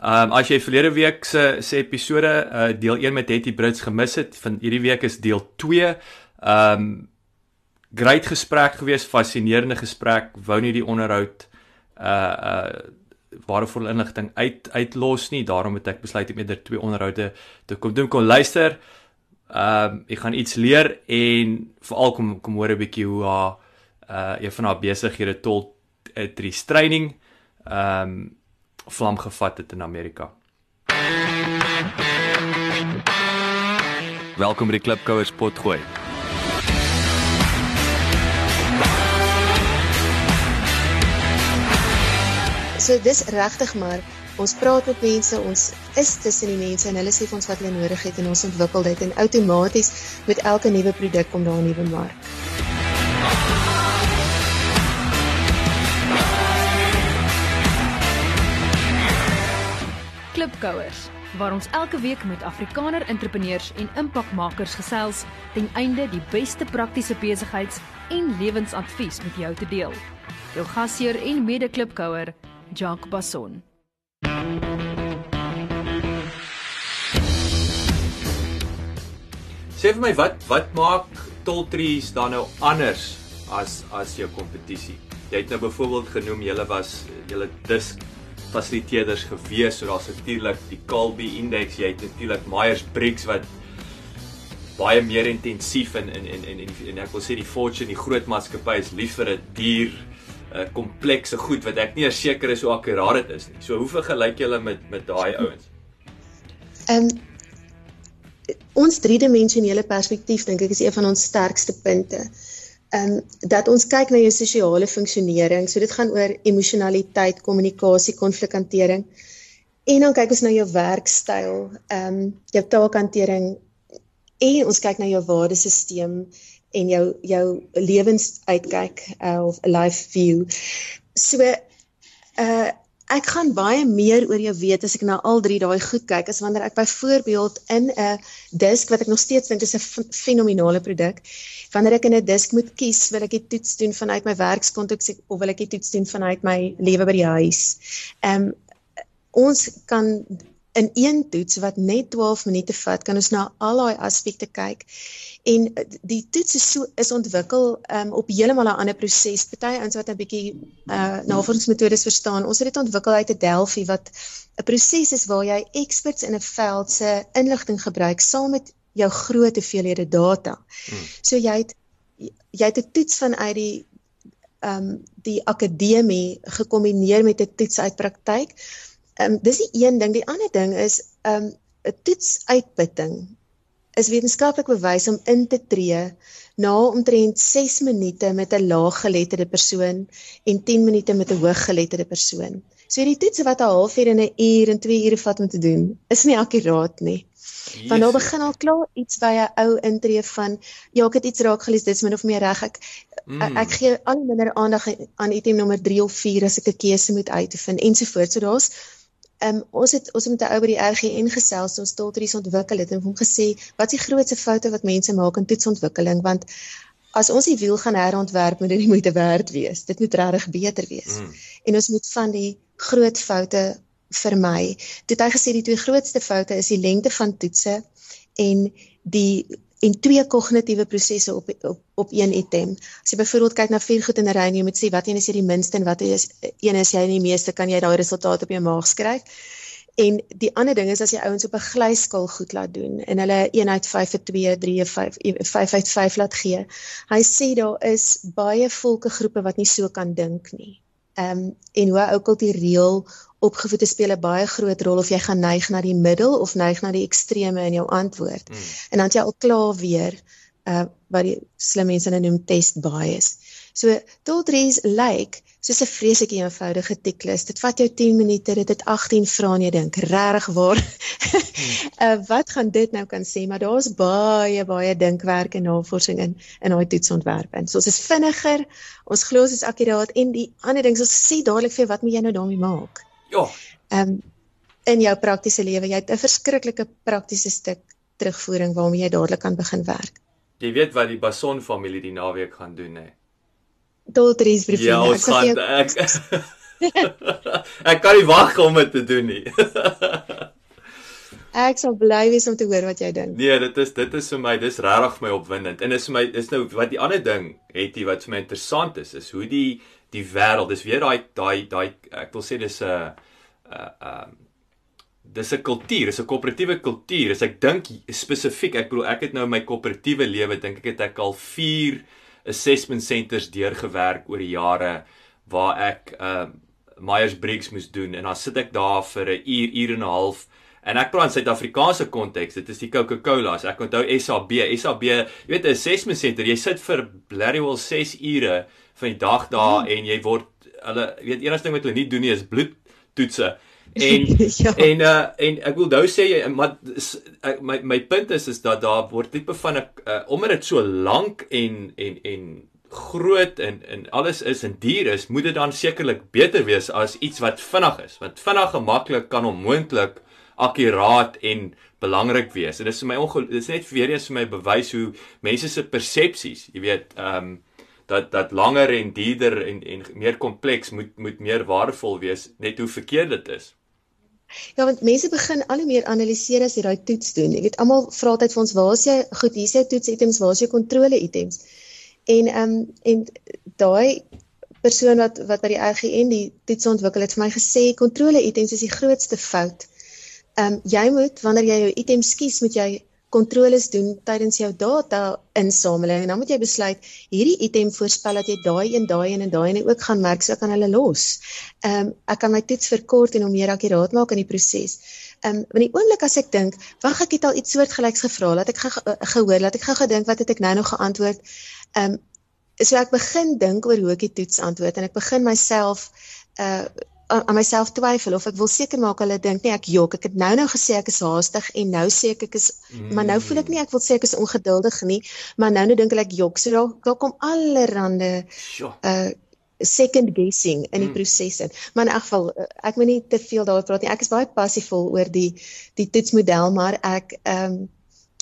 Ehm um, as jy verlede week se se episode uh, deel 1 met Hetty Brits gemis het, van hierdie week is deel 2. Ehm um, great gesprek gewees, fascinerende gesprek. Wou nie die onderhoud uh uh waarvoor inligting uit uitlos nie. Daarom het ek besluit om eerder twee onderhoude te kom doen. Kom luister. Ehm um, ek gaan iets leer en veral kom kom hoor 'n bietjie hoe haar uh een van haar besighede tot 'n drie training ehm um, vlam gevat het in Amerika. Welkom by die Klipkouers potgooi. So dis regtig maar ons praat met mense, ons is tussen die mense en hulle sê vir ons wat hulle nodig het en ons ontwikkel dit en outomaties met elke nuwe produk kom daar 'n nuwe mark. Klipkouers waar ons elke week met Afrikaner entrepreneurs en impakmakers gesels ten einde die beste praktiese besigheids- en lewensadvies met jou te deel. Jou gasheer en mede-klipkouer Jacques Basson. Sê vir my wat wat maak Toltrees dan nou anders as as jou kompetisie? Jy het nou byvoorbeeld genoem julle was julle disk fasiliteerders gewees, so daar's natuurlik die Calbi indeks, jy het natuurlik Myers-Briggs wat baie meer intensief en en en en, en ek wil sê die Fortune, die groot maatskappy is lief vir 'n duur uh, komplekse goed wat ek nie seker is hoe akkuraat dit is nie. So hoe vergelyk julle met met daai ouens? Ehm um, ons driedimensionele perspektief dink ek is een van ons sterkste punte. Ehm um, dat ons kyk na jou sosiale funksionering. So dit gaan oor emosionaliteit, kommunikasie, konflikhantering. En dan kyk ons na jou werkstyl, ehm um, jou taakhantering en ons kyk na jou waardesisteem en jou jou lewensuitkyk uh, of life view. So uh ek gaan baie meer oor jou weet as ek na al drie daai goed kyk as wanneer ek byvoorbeeld in 'n disk wat ek nog steeds dink is 'n fenominale produk. Wanneer ek in 'n disk moet kies, wil ek dit toets doen vanuit my werkskonteks of wil ek dit toets doen vanuit my lewe by die huis. Ehm um, ons kan in een toets wat net 12 minute vat, kan ons na al daai aspekte kyk en eh, die toets is so is ontwikkel um, op heeltemal 'n ander proses. Party ouens wat 'n bietjie uh navorsingsmetodes verstaan, ons het dit ontwikkel uit 'n Delphi wat 'n proses is waar jy experts in 'n veld se inligting gebruik saam met jou groot hoeveelhede data. Hmm. So jy het jy het 'n toets vanuit die ehm um, die akademie gekombineer met 'n toets uit praktyk. Ehm um, dis die een ding, die ander ding is ehm um, 'n toetsuitputting is wetenskaplik bewys om in te tree na omtrent 6 minute met 'n laaggeletterde persoon en 10 minute met 'n hooggeletterde persoon. So hierdie toetse wat 'n halfuur en 'n uur en 2 ure vat om te doen, is nie akkuraat nie. Want nou begin al klaar iets by 'n ou intree van ja, ek het iets raak gelees, dit is min of meer reg. Ek, mm. ek gee al minder aandag aan item nommer 3 of 4 as ek 'n keuse moet uitoefen ensovoorts. So daar's Ehm um, ons het ons het met 'n ou by die RGN gesels, ons toltries ontwikkel het en hom gesê wat is die grootste foute wat mense maak in toetsontwikkeling want as ons die wiel gaan herontwerp moet dit nie moeite werd wees. Dit moet regtig beter wees. Mm. En ons moet van die groot foute vermy. Dit hy gesê die twee grootste foute is die lengte van toetse en die en twee kognitiewe prosesse op op op een item. As jy byvoorbeeld kyk na vier goed in 'n ry en jy moet sê wat een is jy die minste en wat is een is jy die meeste, kan jy daai resultaat op jou maag skryf. En die ander ding is as jy ouens op 'n glyskaal goed laat doen en hulle 1 uit 5 vir 2, 3 5 5 uit 5 laat gee. Hy sê daar is baie volkegroepe wat nie so kan dink nie. Ehm um, en hoe ou kultureel opgevoed te speel 'n baie groot rol of jy gaan neig na die middel of neig na die extreme in jou antwoord. Mm. En dan jy al klaar weer uh wat die slim mense nou noem test bias. So Toltrees lyk like, soos 'n vreeslike eenvoudige tiklus. Dit vat jou 10 minute, dit het 18 vrae en jy dink, regtig waar? mm. uh wat gaan dit nou kan sê? Maar daar's baie baie dinkwerk en navorsing in in daai toetsontwerp. En so ons is vinniger, ons glo ons is akkuraat en die ander ding is ons sê dadelik vir wat moet jy nou daarmee maak? Ja. Ehm um, in jou praktiese lewe, jy het 'n verskriklike praktiese stuk terugvoering waarmee jy dadelik kan begin werk. Jy weet wat die Bason familie die naweek gaan doen hè. Doltries briefie. Ja, ons gaan ek ek kan nie wag om dit te doen nie. ek sal bly wees om te hoor wat jy dink. Nee, dit is dit is vir my, dis regtig my opwindend. En is vir my is nou wat die ander ding het jy wat vir my interessant is, is hoe die die wêreld, dis weer daai daai daai ek wil sê dis 'n uh, uh um dis 'n kultuur, dis 'n koöperatiewe kultuur. As ek dink spesifiek, ek bedoel ek het nou my koöperatiewe lewe dink ek het ek al 4 assessment centers deurgewerk oor die jare waar ek uh Myers-Briggs moes doen en dan sit ek daar vir 'n uur, uur en 'n half en ek praat in Suid-Afrikaanse konteks. Dit is die Coca-Cola's. Ek onthou SAB, SAB, jy weet 'n assessment center, jy sit vir Blarrywell 6 ure van die dag daar hmm. en jy word hulle weet enigste ding wat hulle nie doen nie is bloedtoetse. En ja. en uh en ek wil nou sê maar my my punt is is dat daar word tipe van 'n uh, omdat dit so lank en en en groot en en alles is en duur is, moet dit dan sekerlik beter wees as iets wat vinnig is. Want vinnig en maklik kan onmoontlik akkuraat en belangrik wees. En dit is vir my dit is net weer eens vir my bewys hoe mense se persepsies, jy weet, ehm um, dat dat langer en duurder en en meer kompleks moet moet meer waardevol wees net hoe verkeerd dit is. Ja, want mense begin al hoe meer analiseer as jy daai toets doen. Ek weet almal vra altyd vir ons, waar is jy? Goed, hier is jou toets items, waar is jou kontrole items? En ehm um, en daai persoon wat wat by die RGN die toets ontwikkel het vir my gesê kontrole items is die grootste fout. Ehm um, jy moet wanneer jy jou items kies, moet jy kontroles doen tydens jou data insameling en dan moet jy besluit hierdie item voorspel dat jy daai een daai een en daai een ook gaan merk so kan hulle los. Ehm um, ek kan my toets verkort en hom meer akkuraat maak in die proses. Ehm um, in die oomblik as ek dink, wag ek het al iets soortgelyks gevra, laat ek ge gehoor, laat ek gou gedink wat het ek nou nog geantwoord. Ehm um, so ek begin dink oor hoe ek die toets antwoord en ek begin myself uh aan myself twyfel of ek wil seker maak hulle dink nee ek jok. Ek het nou nou gesê ek is haastig en nou sê ek ek is mm. maar nou voel ek nie ek wil sê ek is ongeduldig nie maar nou nou dink ek jok. So daar daar kom allerhande uh second guessing in die mm. proses in. Maar in elk geval uh, ek moet nie te veel daaroor praat nie. Ek is baie passievol oor die die toetsmodel maar ek ehm um,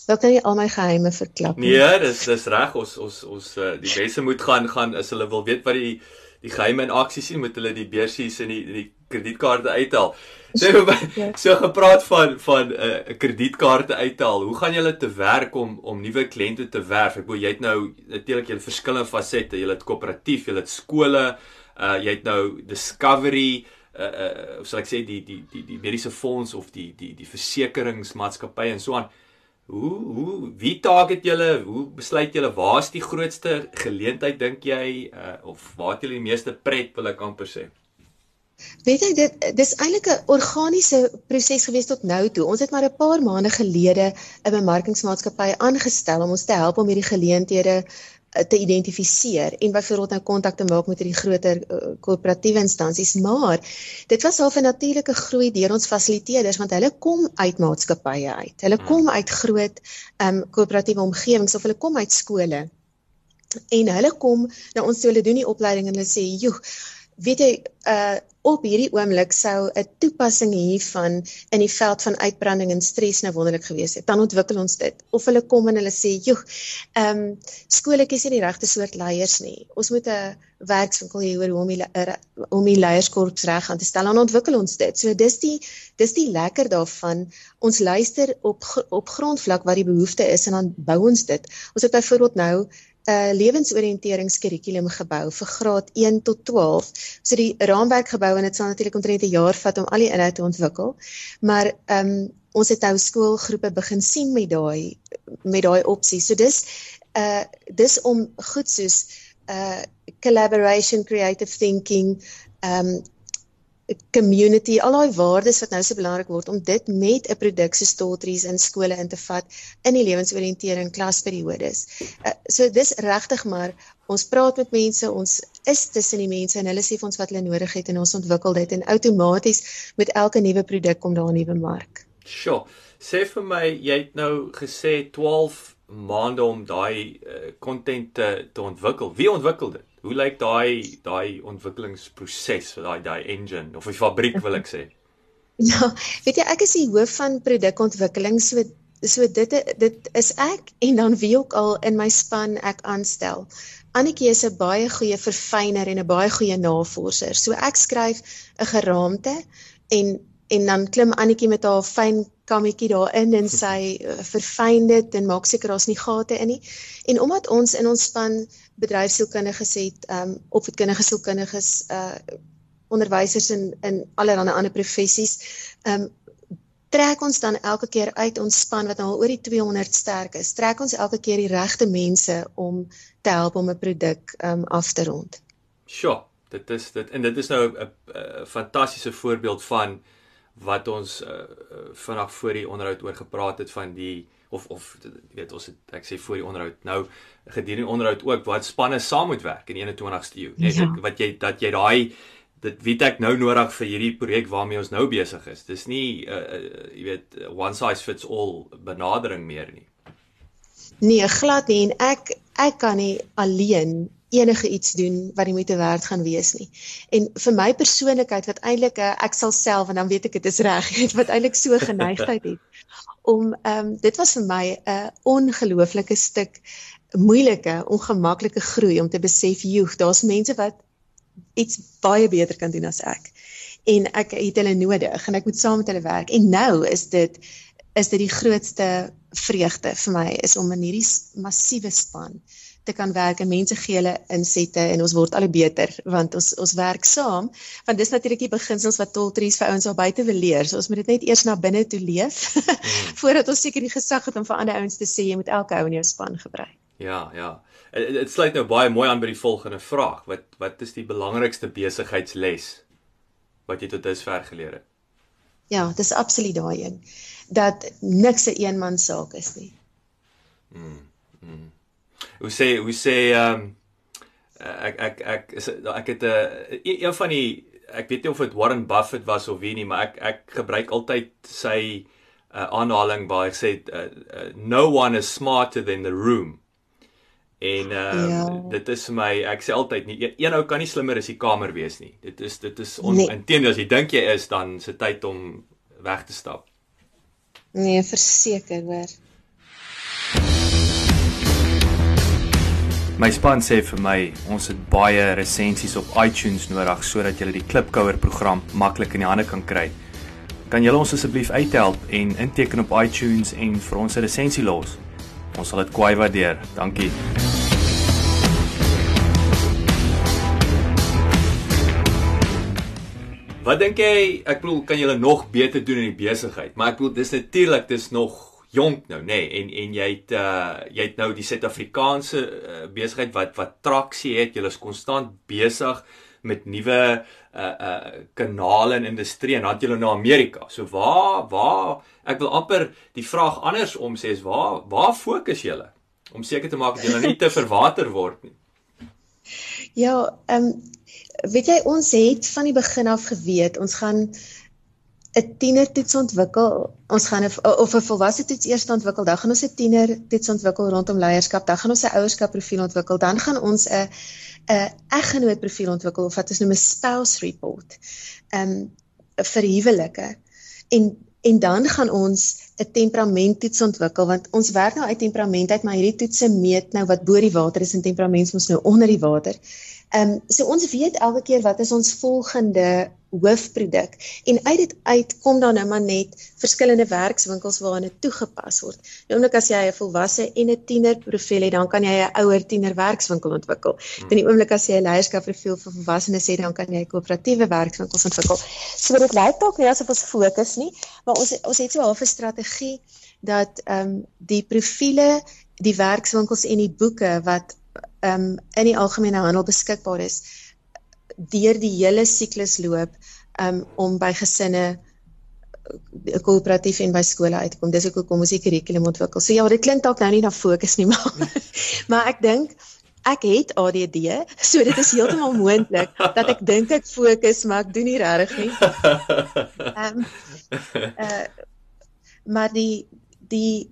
wil kan nie al my geheime verklap nie. Nee dis dis reg. Ons ons ons uh, die mense moet gaan gaan as hulle wil weet wat die die geheime in aksie sien met hulle die beursies en die die kredietkaarte uithaal. So ja. so gepraat van van 'n uh, kredietkaarte uithaal. Hoe gaan julle te werk om om nuwe kliënte te werf? Ek bedoel jy het nou natuurlik julle verskillende fasette. Jy het koöperatief, jy het skole, uh jy het nou Discovery uh uh of sal ek sê die die die die mediese fonds of die die die versekeringsmaatskappye en so aan. Hoe hoe wie target julle? Hoe besluit julle waar is die grootste geleentheid dink jy uh, of waar het julle die meeste pret wil ek amper sê? Weet jy dit dis eintlik 'n organiese proses gewees tot nou toe. Ons het maar 'n paar maande gelede 'n bemarkingsmaatskappy aangestel om ons te help om hierdie geleenthede te identifiseer en byvoorbeeld nou kontak te maak met hierdie groter eh, korporatiewe uh, instansies maar dit was half 'n natuurlike groei deur ons fasiliteerders want hulle kom uit maatskappye uit. Hulle kom hmm. uit groot um korporatiewe omgewings of hulle kom uit skole. En hulle kom na ons toe hulle doen die opleiding en hulle sê joh weet jy uh op hierdie oomblik sou 'n toepassing hiervan in die veld van uitbranding en stres nou wonderlik gewees het. Dan ontwikkel ons dit. Of hulle kom en hulle sê, "Joe, ehm um, skole kies nie die regte soort leiers nie. Ons moet 'n werkswinkel hê oor hoe om die om die leierskorps reg aan te stel." Dan ontwikkel ons dit. So dis die dis die lekker daarvan. Ons luister op op grondvlak wat die behoefte is en dan bou ons dit. Ons het byvoorbeeld nou 'n uh, lewensoriënteringskurrikulum gebou vir graad 1 tot 12. So die raamwerk gebou en dit sal natuurlik omtrent 'n jaar vat om al die inhoud te ontwikkel. Maar ehm um, ons het nou skoolgroepe begin sien met daai met daai opsie. So dis uh dis om goed soos uh collaboration, creative thinking, ehm um, community, al daai waardes wat nou so belangrik word om dit met 'n produk so stories in skole in te vat in die lewensoriëntering klasperiodes. Uh, so dis regtig maar ons praat met mense, ons is tussen die mense en hulle sê vir ons wat hulle nodig het en ons ontwikkel dit en outomaties met elke nuwe produk kom daar 'n nuwe mark. Sjoe. Sê vir my, jy het nou gesê 12 maande om daai kontent uh, te, te ontwikkel. Wie ontwikkel dit? Hoe lyk daai daai ontwikkelingsproses vir daai daai engine of die fabriek wil ek sê? Ja, weet jy ek is die hoof van produkontwikkeling so so dit dit is ek en dan wie ook al in my span ek aanstel. Annetjie is 'n baie goeie verfyner en 'n baie goeie navorser. So ek skryf 'n geraamte en en dan klim Annetjie met haar fyn kammetjie daarin en sy uh, verfyn dit en maak seker daar's nie gate in nie. En omdat ons in ons span bedryfsielkundiges het, ehm um, opvoedkundige sielkundiges, uh onderwysers in in allerlei ander professies, ehm um, trek ons dan elke keer uit ons span wat nou al oor die 200 sterk is, trek ons elke keer die regte mense om te help om 'n produk um af te rond. Sjoe, dit is dit en dit is nou 'n fantastiese voorbeeld van wat ons uh, vanaf voor die onderhoud oor gepraat het van die of of weet ons het ek sê voor die onderhoud nou gedurende onderhoud ook wat spanne saam moet werk in die 21ste eeu. Net ja. wat jy dat jy daai dit weet ek nou nodig vir hierdie projek waarmee ons nou besig is. Dis nie uh, uh jy weet one size fits all benadering meer nie. Nee, glad nie en ek ek kan nie alleen enige iets doen wat die moeite werd gaan wees nie. En vir my persoonlikheid wat eintlik uh, ek sal self en dan weet ek dit is reg, wat eintlik so geneigtheid het om ehm um, dit was vir my 'n uh, ongelooflike stuk moeilike, ongemaklike groei om te besef, joh, daar's mense wat iets baie beter kan doen as ek. En ek het hulle nodig en ek moet saam met hulle werk. En nou is dit is dit die grootste vreugde vir my is om in hierdie massiewe span te kan werk en mense gee hulle insette en ons word al hoe beter want ons ons werk saam want dis natuurlik die beginsels wat Toltrees vir ouens al buite wil leer. So ons moet dit net eers na binne toe leef mm. voordat ons seker die gesag het om vir ander ouens te sê jy moet elke ou in jou span gebruik. Ja, ja. Dit sluit nou baie mooi aan by die volgende vraag. Wat wat is die belangrikste besigheidsles wat jy tot dusver geleer het? Ja, dis absoluut daai een dat niks 'n een eenman saak is nie. Mm. mm. Hoe sê hoe sê ehm um, ek ek ek is ek het 'n uh, een van die ek weet nie of dit Warren Buffett was of wie nie, maar ek ek gebruik altyd sy uh, aanhaling waar hy sê uh, uh, no one is smarter than the room. En uh, ja. dit is vir my ek sê altyd nie een, een ou kan nie slimmer as die kamer wees nie. Dit is dit is nee. inteendeel as jy dink jy is dan se tyd om weg te stap. Nee, verseker hoor. My span sê vir my ons het baie resensies op iTunes nodig sodat jy die Klipkouer program maklik in die hande kan kry. Kan julle ons asseblief uithelp en inteken op iTunes en vir ons 'n resensie los? Ons sal dit kwai waardeer. Dankie. Wat dink jy, ek bedoel, kan julle nog beter doen in die besigheid? Maar ek bedoel, dis natuurlik, dis nog jonk nou, nê? Nee, en en jy het uh jy het nou die Suid-Afrikaanse uh, besigheid wat wat traksie het. Julle is konstant besig met nuwe uh uh kanale en industrie en dan jy nou Amerika. So waar waar ek wil amper die vraag andersom sê is waar waar fokus julle om seker te maak dat julle nie te verwater word nie. Ja, ehm um, weet jy ons het van die begin af geweet ons gaan 'n tienertoets ontwikkel. Ons gaan 'n of 'n volwasse toets eers ontwikkel. Dan gaan ons 'n tienertoets ontwikkel rondom leierskap. Dan gaan ons 'n ouerskap profiel ontwikkel. Dan gaan ons 'n 'n eggenoot profiel ontwikkel of wat ons noem 'n spouse report. Ehm um, vir huwelike. En en dan gaan ons 'n temperamenttoets ontwikkel want ons werk nou uit temperament uit, maar hierdie toetse meet nou wat bo die water is en temperament mos nou onder die water. Ehm um, so ons weet elke keer wat is ons volgende hoofproduk en uit dit uit kom dan nou maar net verskillende werkswinkels waarna dit toegepas word. Nou omdat as jy 'n volwasse en 'n tiener profiel het, dan kan jy 'n ouer tiener werkswinkel ontwikkel. Hmm. En die oomblik as jy 'n leierskap profiel vir volwassenes het, dan kan jy koöperatiewe werkswinkels ontwikkel. So dit lyk dalk nie asof ons fokus nie, maar ons ons het so 'n halfe strategie dat ehm um, die profile, die werkswinkels en die boeke wat ehm um, in die algemene handel beskikbaar is deur die hele siklus loop um, om by gesinne eh, koöperatief en by skole uit te kom. Dis ook hoekom ons die kurrikulum ontwikkel. So ja, dit klink dalk nou nie na fokus nie, maar maar ek dink ek het ADD, so dit is heeltemal moontlik dat ek dink ek fokus, maar ek doen nie regtig nie. Ehm um, uh, maar die die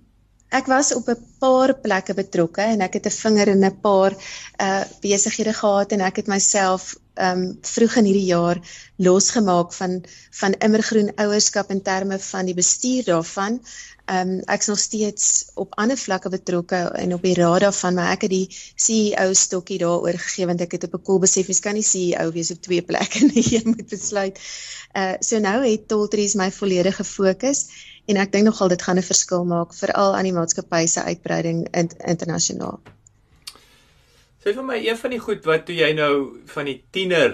ek was op 'n paar plekke betrokke en ek het 'n vinger in 'n paar uh besighede gehad en ek het myself ehm um, vroeg in hierdie jaar losgemaak van van immergroen ouerskap in terme van die bestuur daarvan. Ehm um, ek's nog steeds op ander vlakke betrokke en op die raad daarvan, maar ek het die CEO stokkie daaroor gegee want ek het op 'n koel besef mens kan nie CEO wees op twee plekke nie, jy moet besluit. Uh so nou het Toltries my volledige fokus en ek dink nogal dit gaan 'n verskil maak veral aan die maatskappy se uitbreiding in, internasionaal. Sê vir my een van die goed wat toe jy nou van die tiener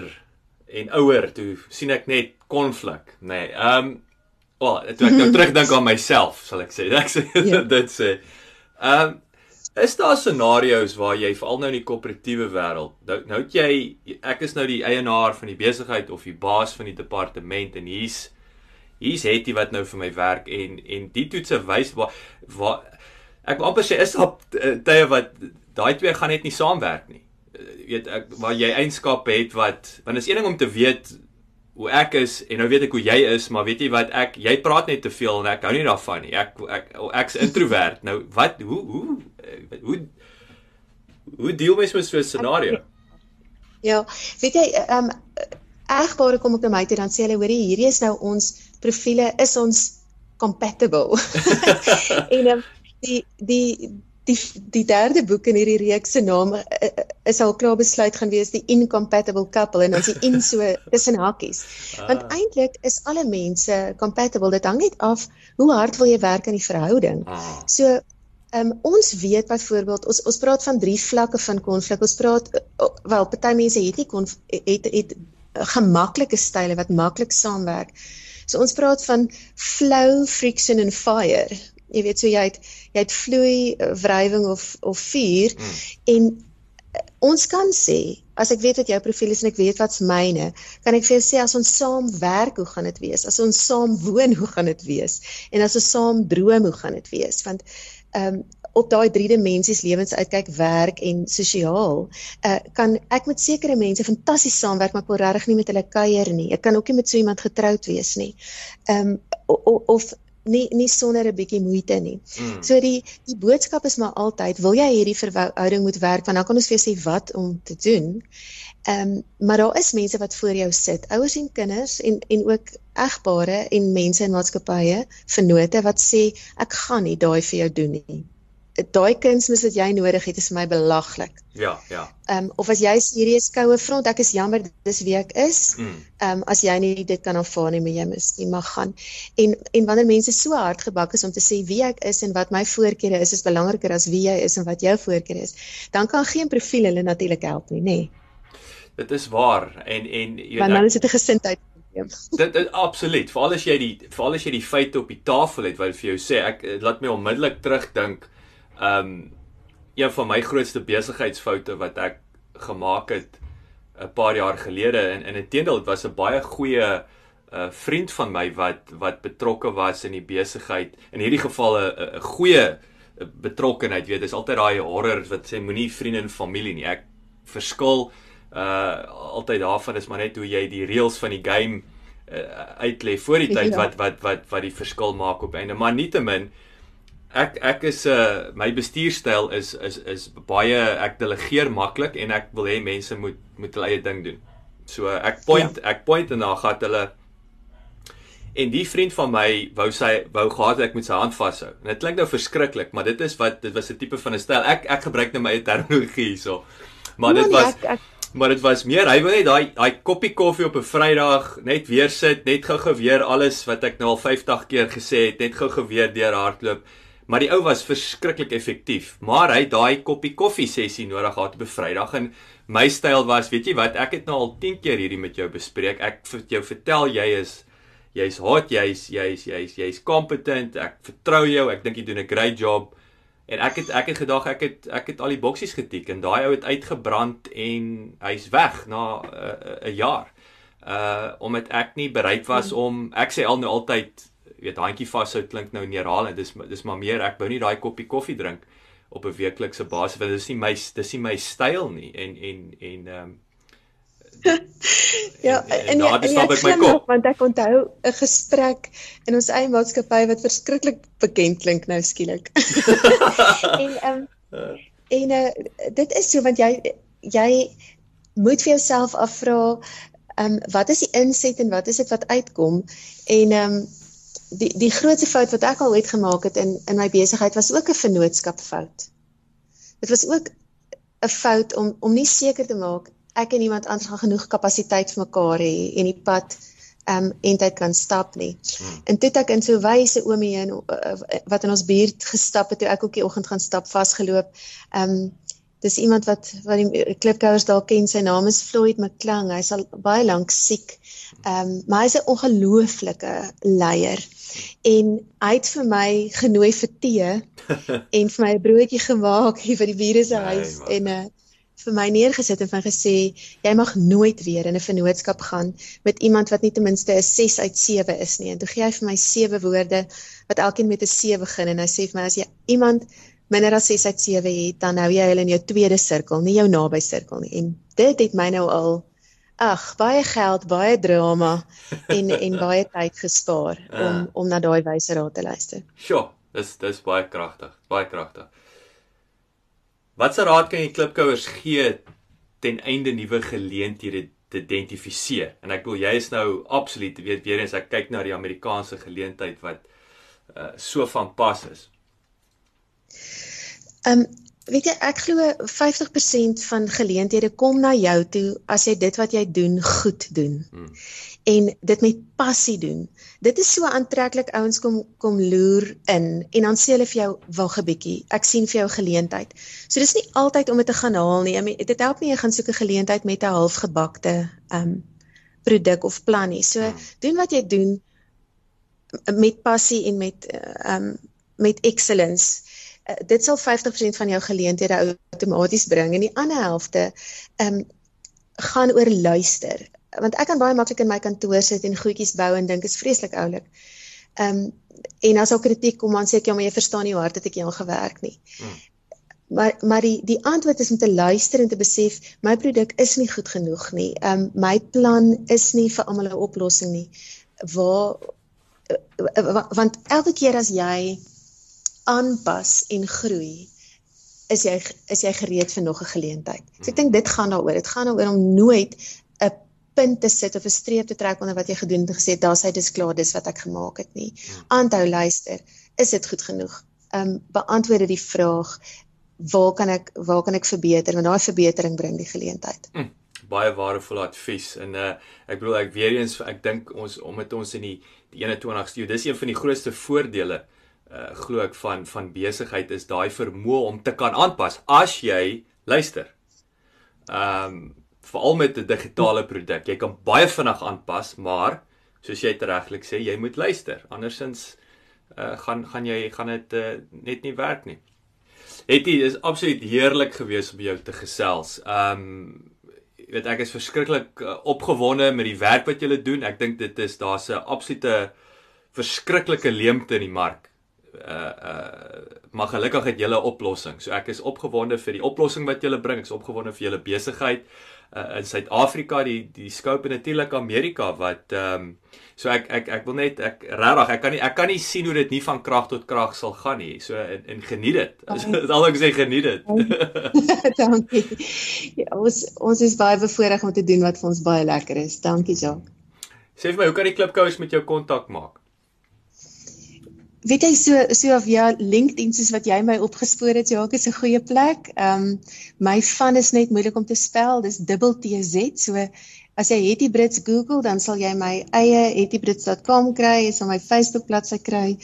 en ouer toe sien ek net konflik, nê. Nee, ehm um, Wel, toe ek nou terugdink aan myself, sal ek sê, ek sê ja. dit sê. Ehm um, is daar scenario's waar jy veral nou in die koöperatiewe wêreld, nou nou jy ek is nou die eienaar van die besigheid of die baas van die departement en hier's hier's het jy wat nou vir my werk en en die toetse wys waar waar ek wil amper sê is daar eh, tye wat daai twee gaan net nie saamwerk nie. Jy eh, weet ek waar jy eienskappe het wat want is een ding om te weet hoe ek is en nou weet ek hoe jy is, maar weet jy wat ek jy praat net te veel en ek hou nie daarvan nie. Ek ek ek's introvert. Nou wat hoe hoe eh, hoe hoe deel mens met so 'n scenario? Ja, weet jy ehm um, egbare kom ek na my toe dan sê hulle hoorie hierdie is nou ons profile is ons compatible. en um, die die die die derde boek in hierdie reeks se naam uh, is al klaar besluit gaan wees die incompatible couple en ons die in so tussen hakies. Ah. Want eintlik is alle mense compatible. Dit hang net af hoe hard wil jy werk aan die verhouding. Ah. So Um, ons weet byvoorbeeld ons ons praat van drie vlakke van konflik. Ons praat uh, wel party mense het nie konf, het het gemaklike style wat maklik saamwerk. So ons praat van flow, friction and fire jy weet so jy het jy het vloei eh, wrywing of of vuur mm. en uh, ons kan sê as ek weet wat jou profiel is en ek weet wat's myne kan ek vir jou sê as ons saam werk hoe gaan dit wees? As ons saam woon hoe gaan dit wees? En as ons saam droom hoe gaan dit wees? Want ehm um, op daai drie dimensies lewens uitkyk werk en sosiaal uh, kan ek met sekere mense fantasties saamwerk maar ek wil regtig nie met hulle kuier nie. Ek kan ook nie met so iemand getroud wees nie. Um, of nie nie sonder 'n bietjie moeite nie. Mm. So die die boodskap is maar altyd, wil jy hierdie verhouding moet werk, want dan kan ons vir jou sê wat om te doen. Ehm um, maar daar is mense wat voor jou sit, ouers en kinders en en ook egpare en mense in maatskappye, vennote wat sê ek gaan nie daai vir jou doen nie daai kunsmis wat jy nodig het is vir my belaglik. Ja, ja. Ehm um, of as jy serieus koue front, ek is jammer dis wie ek is. Mm. Ehm mm. um, as jy nie dit kan aanvaar nie, maar jy mis nie mag gaan. En en wanneer mense so hard gebak is om te sê wie ek is en wat my voorkeure is, is belangriker as wie jy is en wat jou voorkeure is, dan kan geen profiel hulle natuurlik help nie, nê. Nee. Dit is waar en en jy Want dan is dit 'n gesindheid dit dit absoluut veral as jy die veral as jy die feite op die tafel het wat vir jou sê ek laat my onmiddellik terugdink Ehm um, een van my grootste besigheidsfoute wat ek gemaak het 'n paar jaar gelede en in inteendeel dit was 'n baie goeie 'n uh, vriend van my wat wat betrokke was in die besigheid. In hierdie geval 'n 'n goeie betrokkenheid, weet, dis altyd daai horror wat sê moenie vriende en familie nie. Ek verskil uh altyd daarvan is maar net hoe jy die reëls van die game uh, uitlê voor die tyd ja. wat wat wat wat die verskil maak op einde. Maar nietemin ek ek is 'n uh, my bestuurstyl is is is baie ek delegeer maklik en ek wil hê mense moet moet hulle eie ding doen. So ek point ja. ek point en dan gaan hulle en die vriend van my wou sy wou gehad ek moet sy hand vashou. En dit klink nou verskriklik, maar dit is wat dit was 'n tipe van 'n styl. Ek ek gebruik nou my terminologie hierso. Maar dit nee, was ek, ek, maar dit was meer hy wil net daai daai koppie koffie op 'n Vrydag net weer sit, net gou-gou weer alles wat ek nou al 50 keer gesê het, net gou-gou weer deur hardloop. Maar die ou was verskriklik effektief. Maar hy daai koppie koffie sessie nodig gehad op 'n Vrydag en my styl was, weet jy wat, ek het nou al 10 keer hierdie met jou bespreek. Ek vir jou vertel jy is jy's hot, jy's jy's jy's jy's competent. Ek vertrou jou. Ek dink jy doen 'n great job. En ek het ek het gedag ek het ek het al die boksies getik en daai ou het uitgebrand en hy's weg na 'n uh, uh, jaar. Uh omdat ek nie bereid was hmm. om ek sê al nou altyd weet handjie vashou klink nou neerhalend. Dis dis maar meer ek wou nie daai koppie koffie drink op 'n weeklikse basis want dit is nie my dis nie my styl nie en en en ehm um, ja, en, en, en, en ek my kop want ek onthou 'n gesprek in ons eie maatskappy wat verskriklik bekend klink nou skielik. en ehm um, en uh, dit is so want jy jy moet vir jouself afvra, ehm um, wat is die inset en wat is dit wat uitkom? En ehm um, die die grootste fout wat ek al ooit gemaak het in in my besigheid was ook 'n vennootskapfout. Dit was ook 'n fout om om nie seker te maak ek en iemand anders gaan genoeg kapasiteit vir mekaar hê en die pad ehm um, eintlik kan stap nie. Hmm. En toe ek in so wyse oomie en uh, wat in ons buurt gestap het toe ek ook die oggend gaan stap vasgeloop. Ehm um, dis iemand wat wat die klipkouers dalk ken sy naam is Floyd McClung. Hy's al baie lank siek. Ehm um, maar hy's 'n ongelooflike leier. En hy het vir my genooi vir tee en vir my 'n broodjie gemaak hier by die bure se huis nee, en 'n uh, vir my neergesit en van gesê jy mag nooit weer in 'n vennootskap gaan met iemand wat nie ten minste 'n 6 uit 7 is nie. En toe gee hy vir my sewe woorde wat elkeen met 'n 7 begin en hy sê vir my as jy iemand minder as 6 uit 7 het, dan hou jy hulle in jou tweede sirkel, nie jou naby sirkel nie. En dit het my nou al ag, baie geld, baie drama en en baie tyd gespaar om uh, om na daai wyse raad te luister. Sjoe, dis dis baie kragtig, baie kragtig. Watse raad kan jy klipkouers gee ten einde nuwe geleenthede te identifiseer? En ek wil jy is nou absoluut weet weer eens ek kyk na die Amerikaanse geleentheid wat uh, so van pas is. Ehm um, weet jy ek glo 50% van geleenthede kom na jou toe as jy dit wat jy doen goed doen. Hmm. En dit met passie doen. Dit is so aantreklik ouens kom kom loer in en dan sê hulle vir jou wag 'n bietjie, ek sien vir jou geleentheid. So dis nie altyd om dit te gaan haal nie. I mean, dit help nie jy gaan soek 'n geleentheid met 'n halfgebakte ehm um, produk of plan nie. So hmm. doen wat jy doen met passie en met ehm um, met excellence uh, dit sal 50% van jou geleenthede outomaties bring en die ander helfte ehm um, gaan oor luister want ek kan baie maklik in my kantoor sit en goedjies bou en dink is vreeslik oulik. Ehm um, en as al kritiek kom dan sê ek ja maar jy verstaan nie hoe hard het ek jou gewerk nie. Hmm. Maar maar die die antwoord is om te luister en te besef my produk is nie goed genoeg nie. Ehm um, my plan is nie vir almal 'n oplossing nie. Waar uh, want elke keer as jy aanpas en groei, is jy is jy gereed vir nog 'n geleentheid. So ek dink dit gaan daaroor. Dit gaan daaroor om nooit 'n punt te sit of 'n streep te trek onder wat jy gedoen het en gesê daar's hy dis klaar, dis wat ek gemaak het nie. Aanhou luister. Is dit goed genoeg? Ehm um, beantwoord die vraag waar kan ek waar kan ek verbeter? Want daai verbetering bring die geleentheid. Mm baie waardevolle advies en uh ek bedoel ek weer eens ek dink ons omdat ons in die die 21ste eeu dis een van die grootste voordele uh, glo ek van van besigheid is daai vermoë om te kan aanpas as jy luister. Ehm um, veral met 'n digitale produk, jy kan baie vinnig aanpas, maar soos jy regtig sê, jy moet luister. Andersins uh, gaan gaan jy gaan dit uh, net nie werk nie. Etie is absoluut heerlik geweest om jou te gesels. Ehm um, weet ek is verskriklik opgewonde met die werk wat julle doen. Ek dink dit is daar's 'n absolute verskriklike leemte in die mark uh uh maar gelukkig het julle 'n oplossing. So ek is opgewonde vir die oplossing wat julle bring. Ek is opgewonde vir julle besigheid uh in Suid-Afrika, die die scope natuurlik Amerika wat ehm um, so ek ek ek wil net ek regtig ek kan nie ek kan nie sien hoe dit nie van krag tot krag sal gaan nie. So en, en geniet dit. Dit al ek sê geniet dit. Dankie. Ja, ons ons is baie bevoorreg om te doen wat vir ons baie lekker is. Dankie, Jacques. Sê vir my, hoe kan die klipkous met jou kontak maak? Weet jy so so via LinkedIn soos wat jy my opgespoor het, Jacques is 'n goeie plek. Ehm um, my van is net moeilik om te spel. Dis dubbel T Z. So as jy Hetty Brits Google, dan sal jy my eie hettybrits.com kry, jy sal my Facebook bladsy kry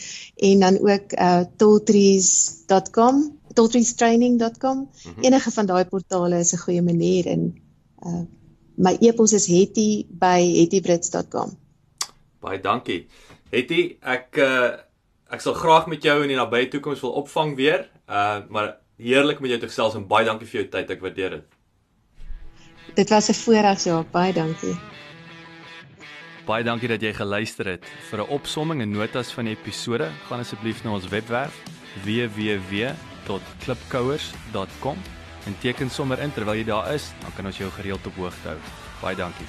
en dan ook uh tolltrees.com, tolltreestraining.com. Mm -hmm. Enige van daai portale is 'n goeie manier en uh my e-pos is hetty@hettybrits.com. Baie dankie. Hetty, ek uh ek sal graag met jou in die nabye toekoms wil opvang weer. Uh maar heerlik met jou te gesels en baie dankie vir jou tyd. Ek waardeer dit. Dit was 'n voorreg, Jacques. Baie dankie. Baie dankie dat jy geluister het. Vir 'n opsomming en notas van die episode, gaan asseblief na ons webwerf www.klipkouers.com en teken sommer in terwyl jy daar is, dan kan ons jou gereeld op hoogte hou. Baie dankie.